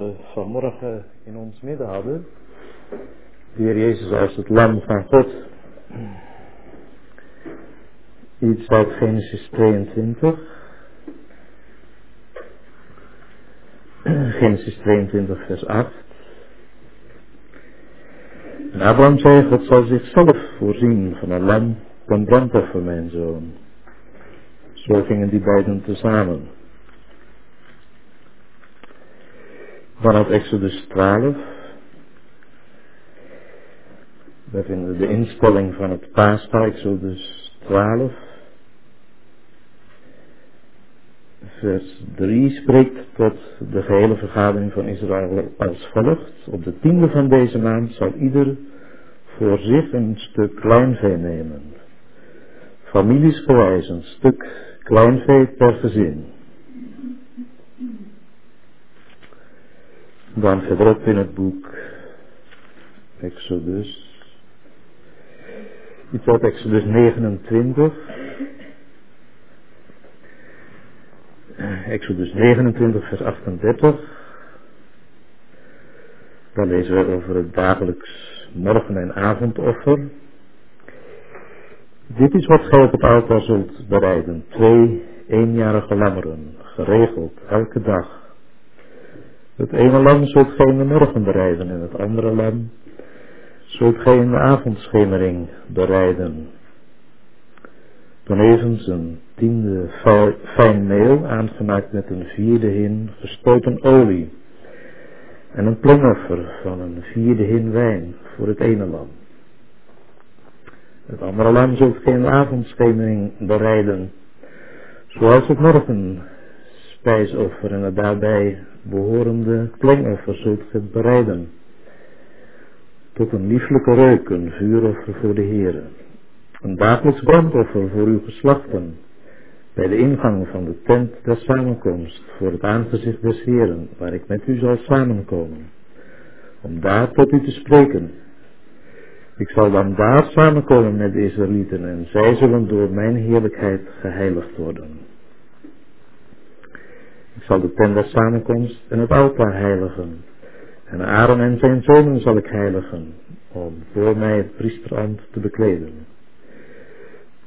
we vanmorgen in ons midden hadden. De Heer Jezus als het lam van God. Iets uit Genesis 22. Genesis 22 vers 8. En Abraham zei, God zal zichzelf voorzien van een lam ten brandoffer, mijn zoon. Zo gingen die beiden tezamen. Vanaf Exodus 12. Daar vinden we de instelling van het paaspaal, Exodus 12. Vers 3 spreekt tot de gehele vergadering van Israël als volgt. Op de tiende van deze maand zal ieder voor zich een stuk kleinvee nemen. Families gewijs een stuk kleinvee per gezin. Dan verderop in het boek Exodus. Iets uit Exodus 29. Exodus 29 vers 38. Dan lezen we over het dagelijks morgen- en avondoffer. Dit is wat gij op het altaar zult bereiden. Twee eenjarige lammeren, geregeld, elke dag. Het ene lam zult de morgen bereiden en het andere lam zult de avondschemering bereiden. Tevens een tiende fijn meel, aangemaakt met een vierde hin gestoten olie. En een plengoffer van een vierde hin wijn voor het ene lam. Het andere lam zult de avondschemering bereiden, zoals het morgen spijsoffer en het daarbij behorende plengoffer zult gij bereiden. Tot een lieflijke reuk, een vuuroffer voor de Heere. Een dagelijks brandoffer voor uw geslachten. Bij de ingang van de tent der samenkomst, voor het aangezicht des Heeren, waar ik met u zal samenkomen. Om daar tot u te spreken. Ik zal dan daar samenkomen met de Israëlieten en zij zullen door mijn heerlijkheid geheiligd worden. Zal de tent der samenkomst en het altaar heiligen. En Aaron en zijn zonen zal ik heiligen, om voor mij het priesterambt te bekleden.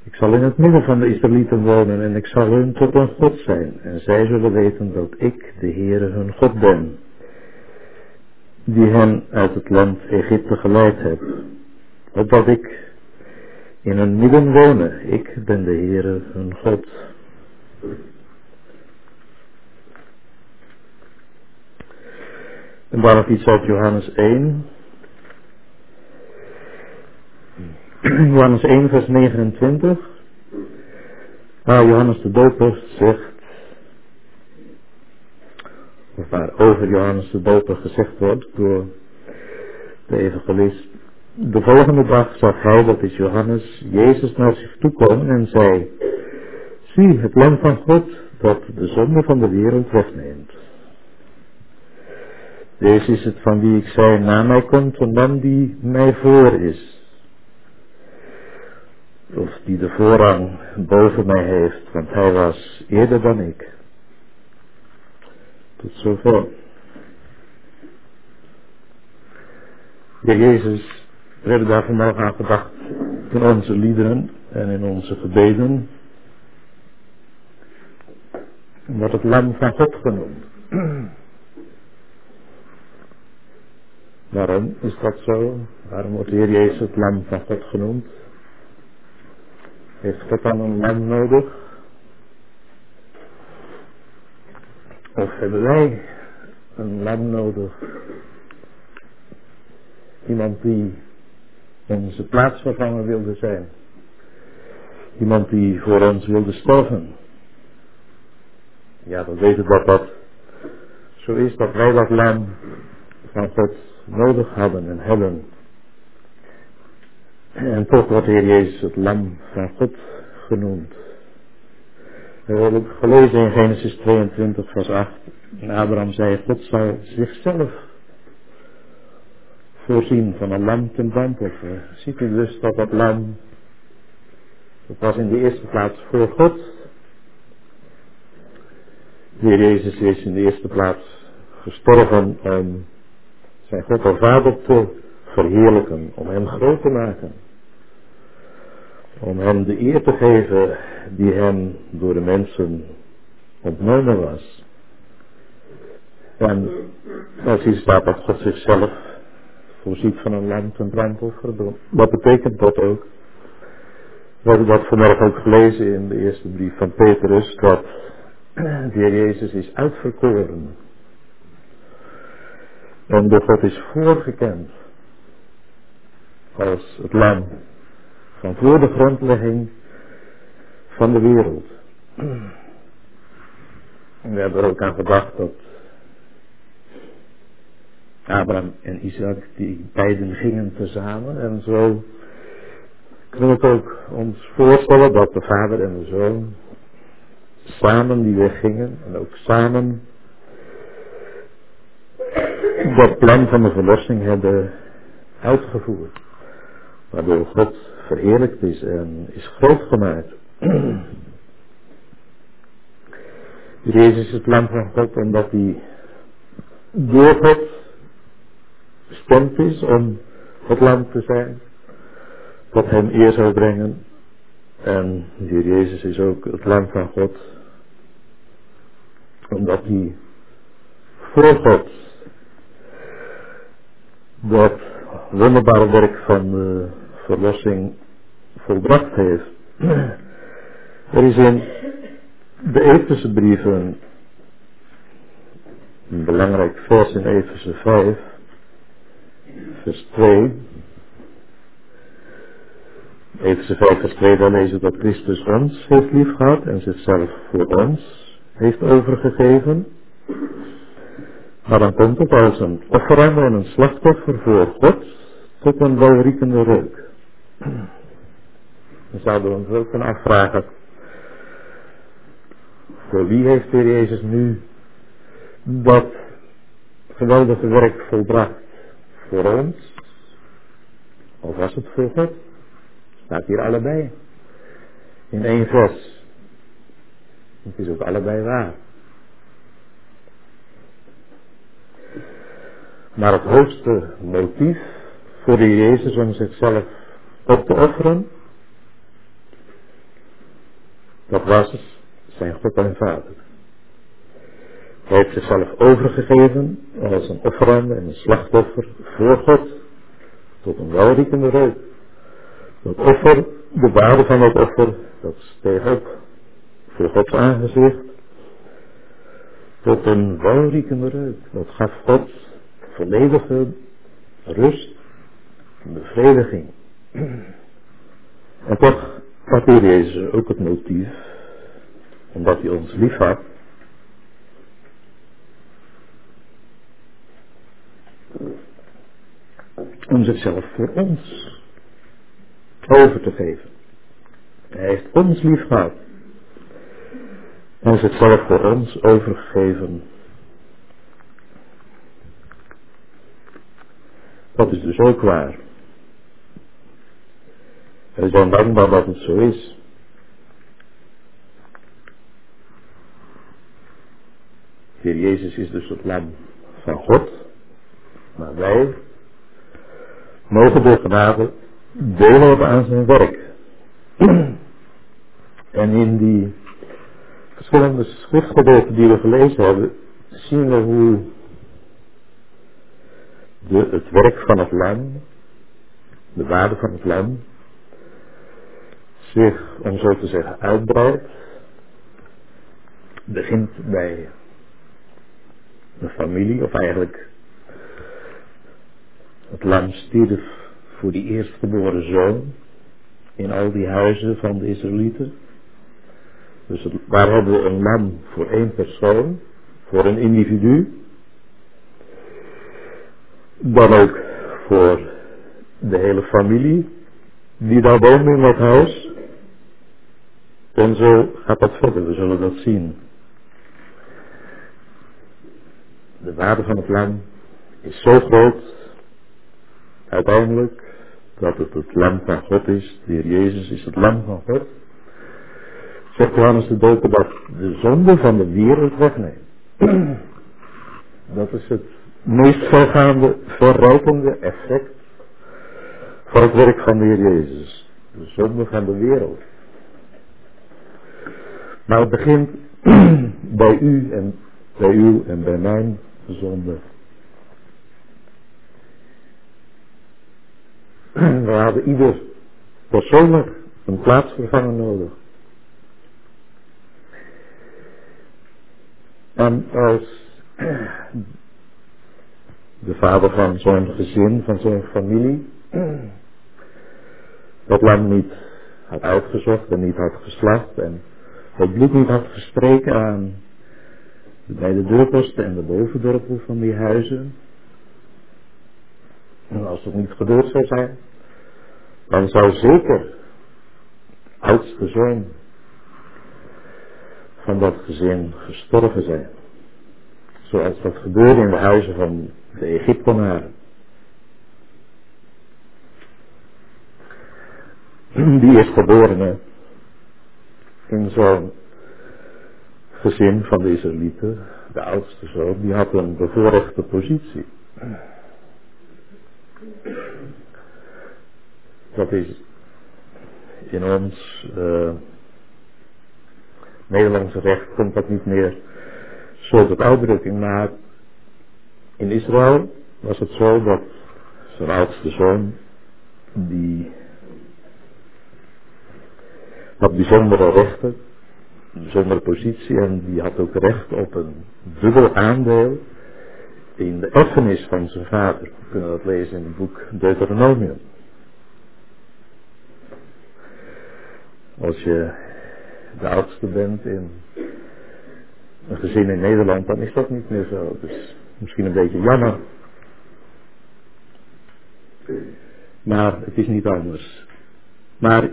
Ik zal in het midden van de Israëlieten wonen en ik zal hun tot een God zijn. En zij zullen weten dat ik, de Heere, hun God ben. Die hen uit het land Egypte geleid heb. Opdat ik in hun midden wonen. Ik ben de Heere, hun God. En dan nog iets uit Johannes 1. Johannes 1 vers 29. Waar Johannes de Doper zegt, of waar over Johannes de Doper gezegd wordt door de evangelist. De volgende dag zag hij, dat is Johannes, Jezus naar zich toe komen en zei, zie het lam van God dat de zonde van de wereld wegneemt. Deze is het van wie ik zei, na mij komt een man die mij voor is. Of die de voorrang boven mij heeft, want hij was eerder dan ik. Tot zover. De Jezus, we hebben daar vanmorgen aan gedacht in onze liederen en in onze gebeden. Wordt het lam van God genoemd. Waarom is dat zo? Waarom wordt de Heer Jezus het lam van God genoemd? Heeft God dan een lam nodig? Of hebben wij een lam nodig? Iemand die onze plaatsvervanger wilde zijn. Iemand die voor ons wilde sterven. Ja, we weten dat dat zo is dat wij dat lam van God nodig hadden en hebben. En toch wordt de Heer Jezus het lam van God genoemd. We hebben gelezen in Genesis 22 vers 8. En Abraham zei, God zou zichzelf voorzien van een lam ten brandoffer. Ziet u dus dat dat lam, dat was in de eerste plaats voor God. De Heer Jezus is in de eerste plaats gestorven om zijn God en Vader te verheerlijken, om hem groot te maken. Om hem de eer te geven die hem door de mensen ontnomen was. En als hier staat dat God zichzelf voorziet van een lam ten brandoffer, wat betekent dat ook? We hebben dat vanmorgen ook gelezen in de eerste brief van Petrus, dat de Jezus is uitverkoren. En de God is voorgekend als het lam van voor de grondlegging van de wereld. En we hebben er ook aan gedacht dat Abraham en Isaac, die beiden gingen tezamen. En zo kunnen we ook ons voorstellen dat de vader en de zoon samen die weggingen en ook samen dat plan van de verlossing hebben uitgevoerd. Waardoor God verheerlijkt is en is groot gemaakt. Jezus is het plan van God omdat hij door God bestemd is om het land te zijn. Wat hem eer zou brengen. En Jezus is ook het land van God. Omdat hij voor God dat wonderbare werk van de verlossing volbracht heeft. Er is in de Efeze brieven een belangrijk vers in Efeze 5, vers 2. Efeze 5 vers 2, daar lezen dat Christus ons heeft lief gehad en zichzelf voor ons heeft overgegeven. Maar dan komt het als een offerande en een slachtoffer voor God tot een welriekende reuk. Dan zouden we ons ook kunnen afvragen, voor wie heeft de Jezus nu dat geweldige werk volbracht? Voor ons? Of was het voor God? Staat hier allebei. In één vers. Het is ook allebei waar. Maar het hoogste motief voor de Jezus om zichzelf op te offeren, dat was zijn God en Vader. Hij heeft zichzelf overgegeven als een offerande en een slachtoffer voor God, tot een welriekende reuk. Dat offer, de waarde van dat offer, dat steeg op voor Gods aangezicht, tot een welriekende reuk. Dat gaf God volledige rust, bevrediging. En toch hier Jezus ook het motief, omdat hij ons lief had, om zichzelf voor ons over te geven. Hij heeft ons lief gehad. En zichzelf voor ons overgegeven Dat is dus ook waar. We zijn dankbaar dat het zo is. Heer Jezus is dus het lam van God. Maar wij mogen door genade deel hebben aan zijn werk. en in die verschillende schriftgedeelten die we gelezen hebben, zien we hoe de, het werk van het lam, de waarde van het lam, zich, om zo te zeggen, uitbreidt, begint bij een familie, of eigenlijk het lam stierf voor die eerstgeboren zoon in al die huizen van de Israëlieten. Dus waar hebben we een lam voor één persoon, voor een individu, dan ook voor de hele familie die daar woont in dat huis. En zo gaat dat verder, we zullen dat zien. De waarde van het lam is zo groot, uiteindelijk, dat het het lam van God is. De Heer Jezus is het lam van God. Zegt Johannes de Doper dat de zonde van de wereld wegneemt. Dat is het meest vergaande, verrijkende effect van het werk van de Heer Jezus. De zonde van de wereld. Maar het begint bij u en bij u en bij mijn zonde. We hadden ieder persoonlijk een plaatsvervanger nodig. En als de vader van zo'n gezin, van zo'n familie, dat lang niet had uitgezocht en niet had geslacht en het bloed niet had gestreken aan de beide deurposten en de bovendorpel van die huizen. En als het niet gebeurd zou zijn, dan zou zeker oudste zoon van dat gezin gestorven zijn. Zoals dat gebeurde in de huizen van de Egyptenaren. Die is geboren in zo'n gezin van de Israëlieten, de oudste zoon, die had een bevoorrechte positie. Dat is in ons uh, Nederlandse recht komt dat niet meer zo tot uitdrukking, maar in Israël was het zo dat zijn oudste zoon, die had bijzondere rechten, een bijzondere positie en die had ook recht op een dubbel aandeel in de erfenis van zijn vader. We kunnen dat lezen in het boek Deuteronomium. Als je de oudste bent in een gezin in Nederland, dan is dat niet meer zo. Dus misschien een beetje jammer. Maar het is niet anders. Maar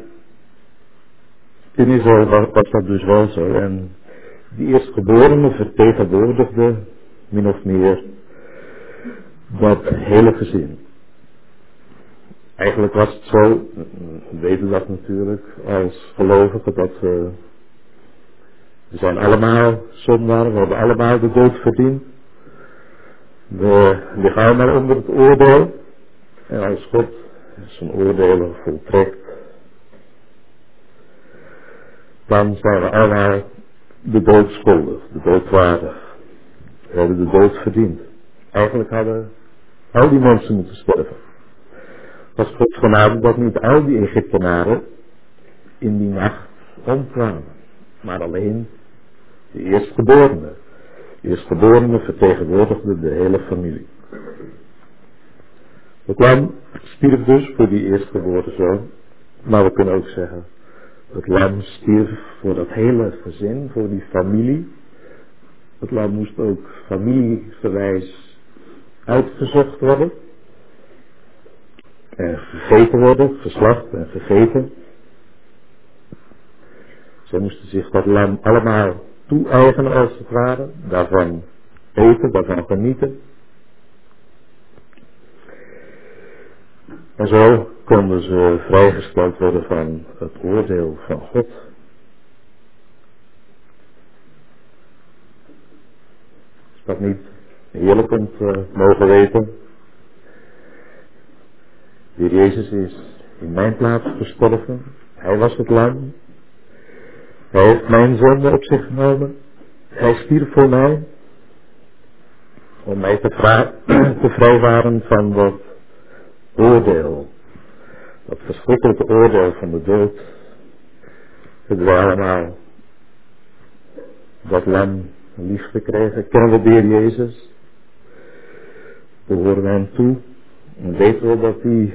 in Israël was dat dus wel zo. En die eerstgeborene vertegenwoordigde min of meer dat hele gezin. Eigenlijk was het zo, we weten dat natuurlijk als gelovigen, dat we, we zijn allemaal zondaren, we hebben allemaal de dood verdiend. We liggen allemaal onder het oordeel. En als God zijn oordelen voltrekt, dan zijn we allemaal de dood schuldig, de dood waardig. We hebben de dood verdiend. Eigenlijk hadden al die mensen moeten sterven. Was God genade dat niet al die Egyptenaren in die nacht omkwamen, maar alleen de eerstgeborene. De eerstgeborene vertegenwoordigde de hele familie. Het lam stierf dus voor die eerstgeboren zoon, maar we kunnen ook zeggen het lam stierf voor dat hele gezin, voor die familie. Het lam moest ook familieverwijs uitgezocht worden. En gegeten worden, geslacht en gegeten. Zij moesten zich dat lam allemaal toe-eigenen als het ware. Daarvan eten, daarvan genieten. En zo konden ze vrijgesteld worden van het oordeel van God. Is dat niet heerlijk om te mogen weten? De Jezus is in mijn plaats gestorven. Hij was het lam. Hij heeft mijn zonde op zich genomen. Hij stierf voor mij. Om mij te, te vrijwaren van dat oordeel dat verschrikkelijke oordeel van de dood, hebben wij allemaal dat lam lief gekregen. Kennen we de Heer Jezus? We hem toe? En weten we dat hij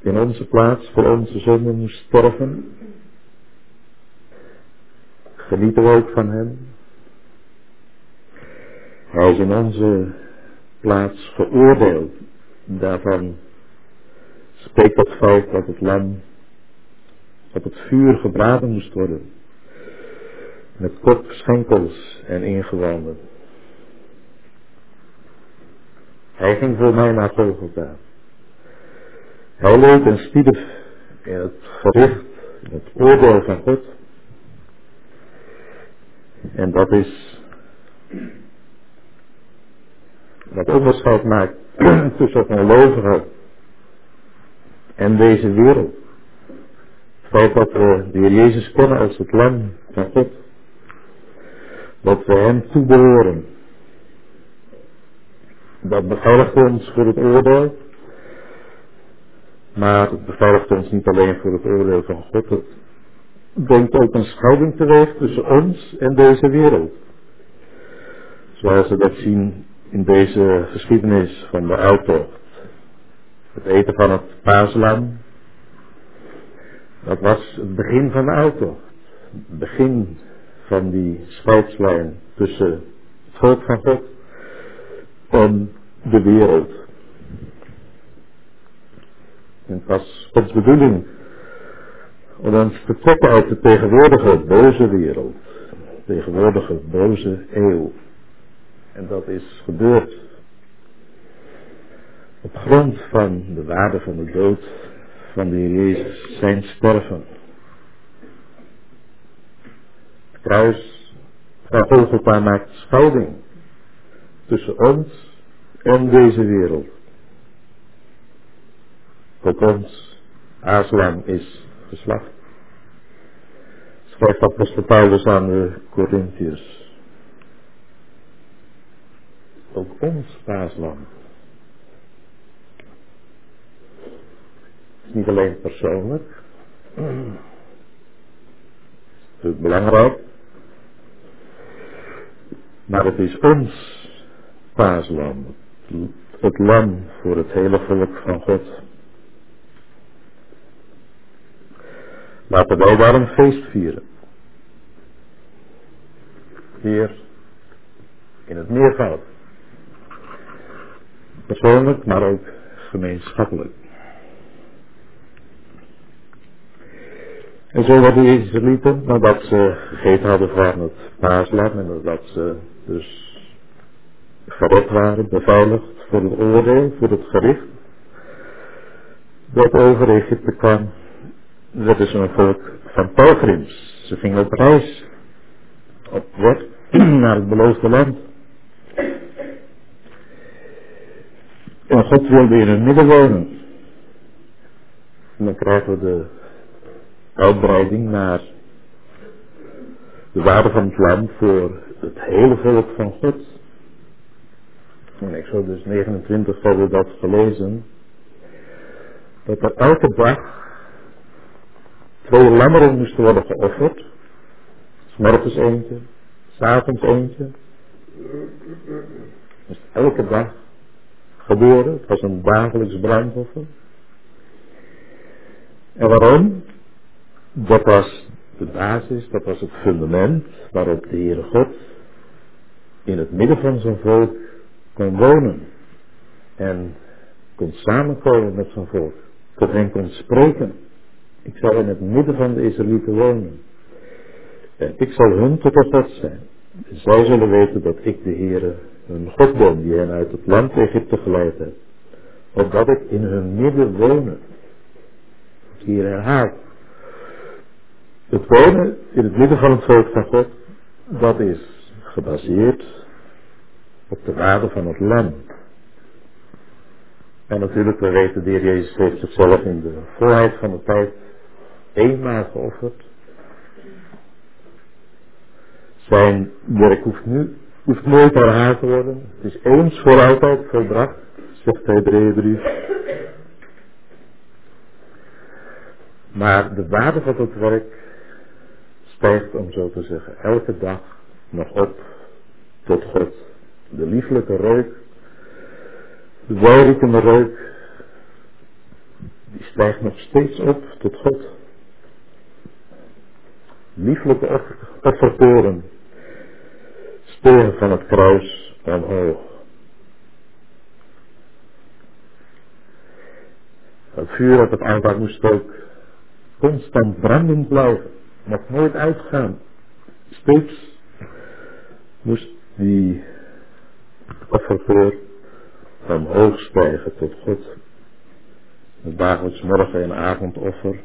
in onze plaats voor onze zonde moest sterven? Genieten we ook van hem? Hij is in onze plaats veroordeeld. Daarvan spreekt dat feit dat het lam op het vuur gebraden moest worden. Met kop, schenkels en ingewanden. Hij ging voor mij naar Golgotha. Hij leed en stierf in het gericht, in het oordeel van God. En dat is wat onderscheid maakt tussen gelovigen en deze wereld. Het feit dat we de Jezus kennen als het lam van God. Dat we Hem toebehoren. Dat beveiligt ons voor het oordeel. Maar het beveiligt ons niet alleen voor het oordeel van God. Brengt ook een scheiding teweeg tussen ons en deze wereld. Zoals we dat zien in deze geschiedenis van de uittocht. Het eten van het paaslam. Dat was het begin van de uittocht. Het begin van die scheidslijn tussen het volk van God en de wereld. En het was Gods bedoeling om ons te trekken uit de tegenwoordige boze wereld. Tegenwoordige boze eeuw. En dat is gebeurd op grond van de waarde van de dood van de Heer Jezus, zijn sterven. Het kruis van Golgotha maakt scheiding tussen ons en deze wereld. Tot ons Aslan is geslacht. Schrijft apostel Paulus aan de Corinthiërs. Ook ons paaslam. is niet alleen persoonlijk. Het belangrijk. Maar het is ons paaslam. Het lam voor het hele volk van God. Laten wij een feest vieren. Hier in het meervoud. Persoonlijk, maar ook gemeenschappelijk. En zo werden de Israëlieten, nadat ze gegeten hadden van het paaslam en nadat ze dus gered waren, beveiligd voor het oordeel, voor het gericht, dat over Egypte kwam, werden ze een volk van pelgrims. Ze gingen op reis, op weg naar het beloofde land. En God wilde in hun midden wonen. En dan krijgen we de uitbreiding naar de waarde van het land voor het hele volk van God. In Exodus 29 hebben dat gelezen. Dat er elke dag twee lammeren moesten worden geofferd. S'morgens eentje, s'avonds eentje. Dus elke dag geboren. Het was een dagelijks brandoffer. En waarom? Dat was de basis, dat was het fundament waarop de Heere God in het midden van zijn volk kon wonen. En kon samenkomen met zijn volk. Tot hen kon spreken. Ik zal in het midden van de Israëlieten wonen. En ik zal hun tot zijn. Zij zullen weten dat ik de Heere hun God ben, die hen uit het land Egypte geleid heb. Opdat ik in hun midden wonen. Hier herhaalt. Het wonen in het midden van het volk van God, dat is gebaseerd op de waarde van het lam. En natuurlijk, we weten, de heer Jezus heeft zichzelf in de volheid van de tijd eenmaal geofferd. Zijn werk hoeft nu, hoeft nooit herhaald te worden. Het is eens voor altijd volbracht, zegt de Hebreeënbrief. Maar de waarde van het werk stijgt, om zo te zeggen, elke dag nog op tot God. De lieflijke reuk, de welriekende reuk, die stijgt nog steeds op tot God. Lieflijke offertoren stegen van het kruis omhoog. Het vuur dat het aanpak moest ook constant brandend blijven mocht nooit uitgaan. Steeds moest die offerveer omhoog stijgen tot God. Het dagelijks morgen- en avondoffer.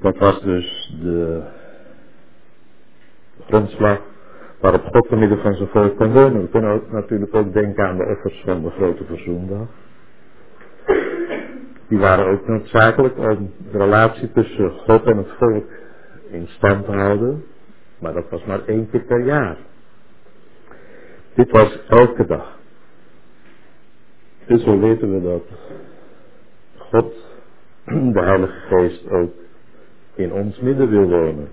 Dat was dus de grondslag waarop God te midden van zijn volk kan wonen. We kunnen ook, natuurlijk ook denken aan de offers van de grote verzoendag. Die waren ook noodzakelijk om de relatie tussen God en het volk in stand te houden. Maar dat was maar één keer per jaar. Dit was elke dag. Dus zo weten we dat God, de Heilige Geest, ook in ons midden wil wonen.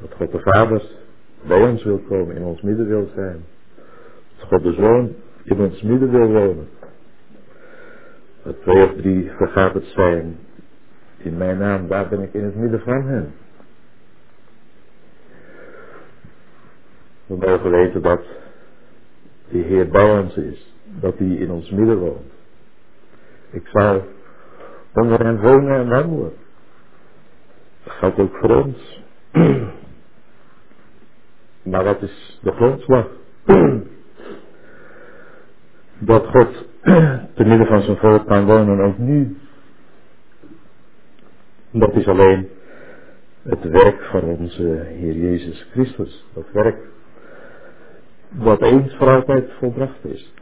Dat God de Vader bij ons wil komen, in ons midden wil zijn. Dat God de Zoon in ons midden wil wonen. Dat twee of drie vergaat het zijn. In mijn naam, daar ben ik in het midden van hen. We mogen weten dat de Heer bij ons is. Dat hij in ons midden woont. Ik zal onder hen wonen en wandelen. Dat geldt ook voor ons. Maar wat is de grondslag? Dat God te midden van zijn volk kan wonen ook nu. Dat is alleen het werk van onze Heer Jezus Christus. Dat werk wat eens voor altijd volbracht is.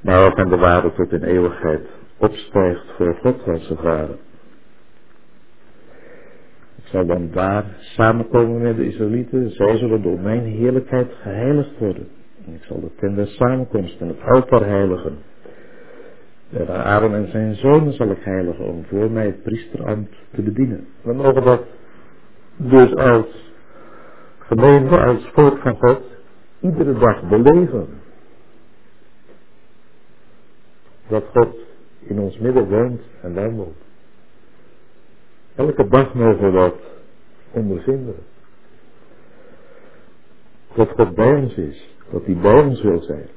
Maar ook aan de waarde tot in eeuwigheid opstijgt voor God als zijn vader zal dan daar samenkomen met de Israëlieten. Zij zullen door mijn heerlijkheid geheiligd worden. En ik zal de tent der samenkomst en het altaar heiligen. De Aaron en zijn zonen zal ik heiligen om voor mij het priesterambt te bedienen. We mogen dat dus als gemeente, als volk van God, iedere dag beleven. Dat God in ons midden woont en wandelt. Elke dag mogen we dat ondervinden. Dat God bij ons is. Dat hij bij ons wil zijn.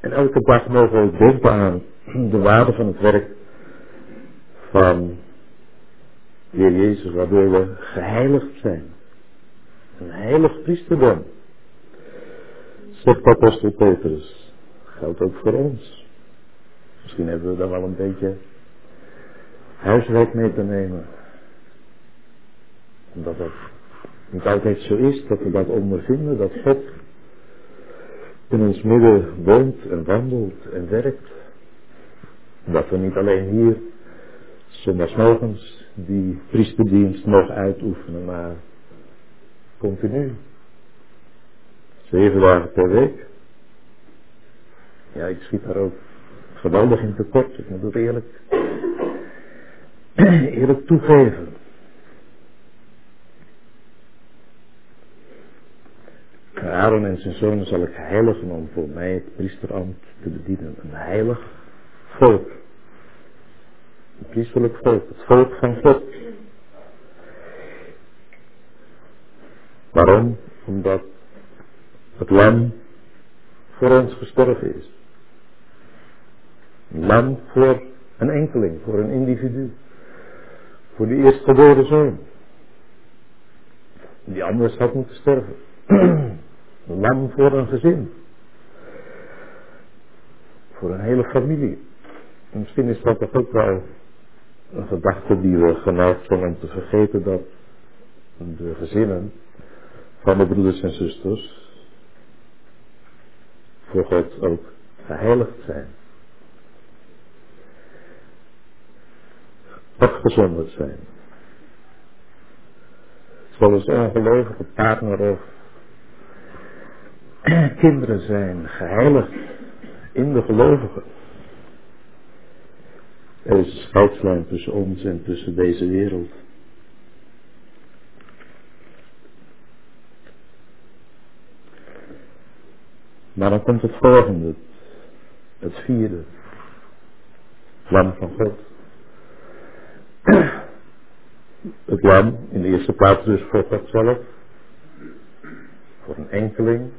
En elke dag mogen we denken aan de waarde van het werk van Heer Jezus, waardoor we geheiligd zijn. Een heilig priesterdom. Zegt apostel Petrus. Geldt ook voor ons. Misschien hebben we daar wel een beetje huiswerk mee te nemen. Omdat het niet altijd zo is dat we dat ondervinden, dat God in ons midden woont en wandelt en werkt. Dat we niet alleen hier zondagsmorgens die priesterdienst nog uitoefenen, maar continu. Zeven dagen per week. Ja, ik schiet daar ook geweldig in tekort, ik moet het eerlijk eerlijk toegeven. Aaron en zijn zonen zal ik heiligen om voor mij het priesterambt te bedienen. Een heilig volk. Een priesterlijk volk. Het volk van God. Waarom? Omdat het lam voor ons gestorven is. Een lam voor een enkeling, voor een individu. Voor die eerstgeboren zoon. Die anders had moeten sterven. Lam voor een gezin. Voor een hele familie. misschien is dat toch ook wel een gedachte die we geneigd zijn om te vergeten dat de gezinnen van de broeders en zusters voor God ook geheiligd zijn. Afgezonderd zijn. Zoals ongelovige partner of kinderen zijn geheiligd in de gelovigen. Er is een scheidslijn tussen ons en tussen deze wereld. Maar dan komt het volgende, het vierde, lam van God. Het lam in de eerste plaats dus voor God zelf. Voor een enkeling.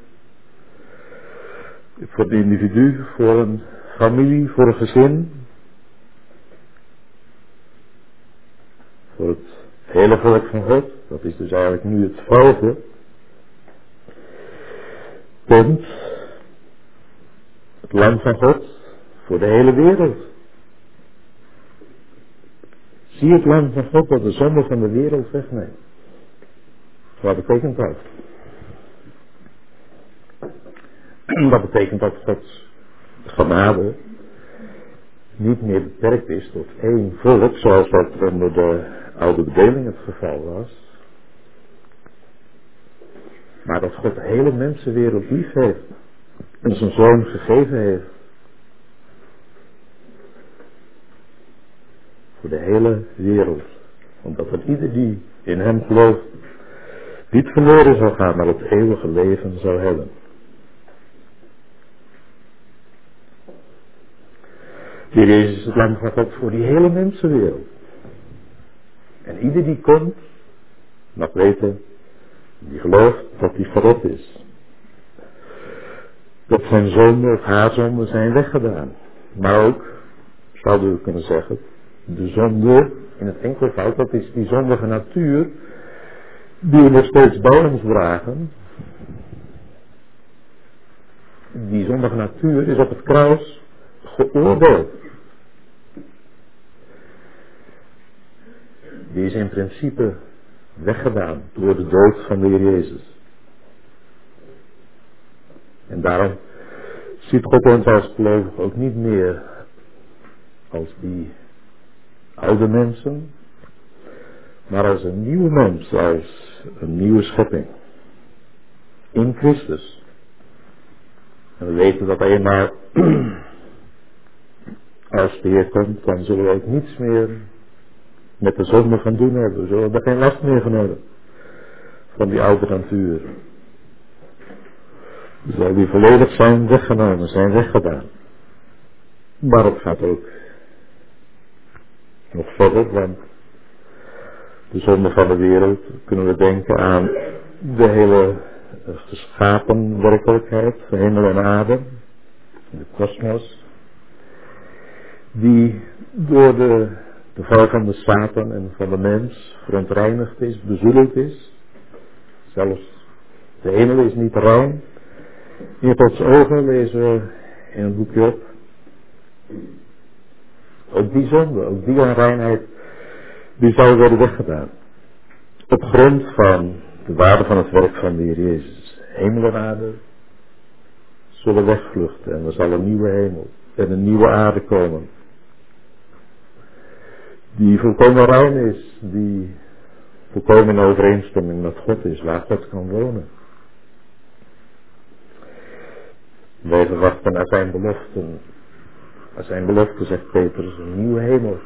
Voor het individu, voor een familie, voor een gezin. Voor het hele volk van God. Dat is dus eigenlijk nu het volgende. Punt. Het lam van God voor de hele wereld. Zie het lam van God dat de zonde van de wereld wegneemt. Wat betekent dat? Dat betekent dat Gods genade niet meer beperkt is tot één volk, zoals dat onder de oude bedeling het geval was. Maar dat God de hele mensenwereld lief heeft en zijn zoon gegeven heeft. Voor de hele wereld. Omdat er ieder die in hem gelooft niet verloren zou gaan, maar het eeuwige leven zou hebben. Hier is het lam van God voor die hele mensenwereld. En ieder die komt, mag weten, die gelooft dat hij verrot is. Dat zijn zonden of haar zonden zijn weggedaan. Maar ook, zouden we kunnen zeggen, de zonde in het enkelvoud, dat is die zondige natuur die we nog steeds bij ons dragen. Die zondige natuur is op het kruis geoordeeld. Die is in principe weggedaan door de dood van de Heer Jezus. En daarom ziet God ons als gelovig ook niet meer als die oude mensen, maar als een nieuwe mens, als een nieuwe schepping. In Christus. En we weten dat eenmaal als de Heer komt, dan zullen we ook niets meer met de zonde van doen hebben. We zullen geen last meer van hebben. Van die oude natuur. Zal die volledig zijn weggenomen, zijn weggedaan. Maar het gaat ook nog verder, want de zonde van de wereld kunnen we denken aan de hele geschapen werkelijkheid, de hemel en aarde, de kosmos, die door de de val van de Satan en van de mens verontreinigd is, bezoedeld is. Zelfs de hemel is niet rein. In Gods ogen lezen we in het boekje op. Ook die zonde, ook die onreinheid, die zou worden weggedaan. Op grond van de waarde van het werk van de Heer Jezus. Hemel en aarde zullen wegvluchten en er zal een nieuwe hemel en een nieuwe aarde komen die volkomen rein is, die volkomen in overeenstemming met God is, waar God kan wonen. Wij verwachten naar zijn beloften. Naar zijn belofte, zegt Petrus, een nieuwe hemel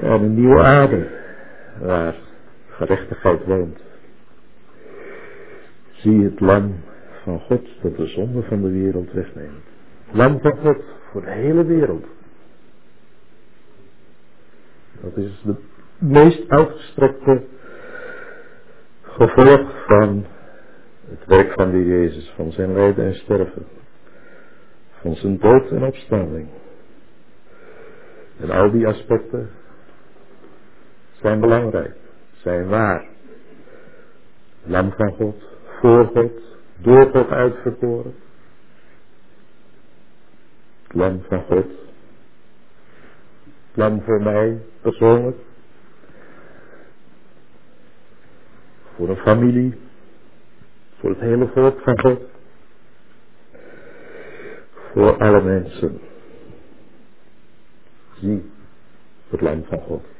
en een nieuwe aarde, waar gerechtigheid woont. Zie het lam van God dat de zonde van de wereld wegneemt. Lam van God voor de hele wereld. Dat is de meest uitgestrekte gevolg van het werk van de Jezus, van zijn lijden en sterven, van zijn dood en opstanding. En al die aspecten zijn belangrijk, zijn waar. Lam van God, voor God, door God uitverkoren. Lam van God, lam voor mij, persoonlijk. Voor een familie. Voor het hele volk van God. Voor alle mensen. Zie het lam van God.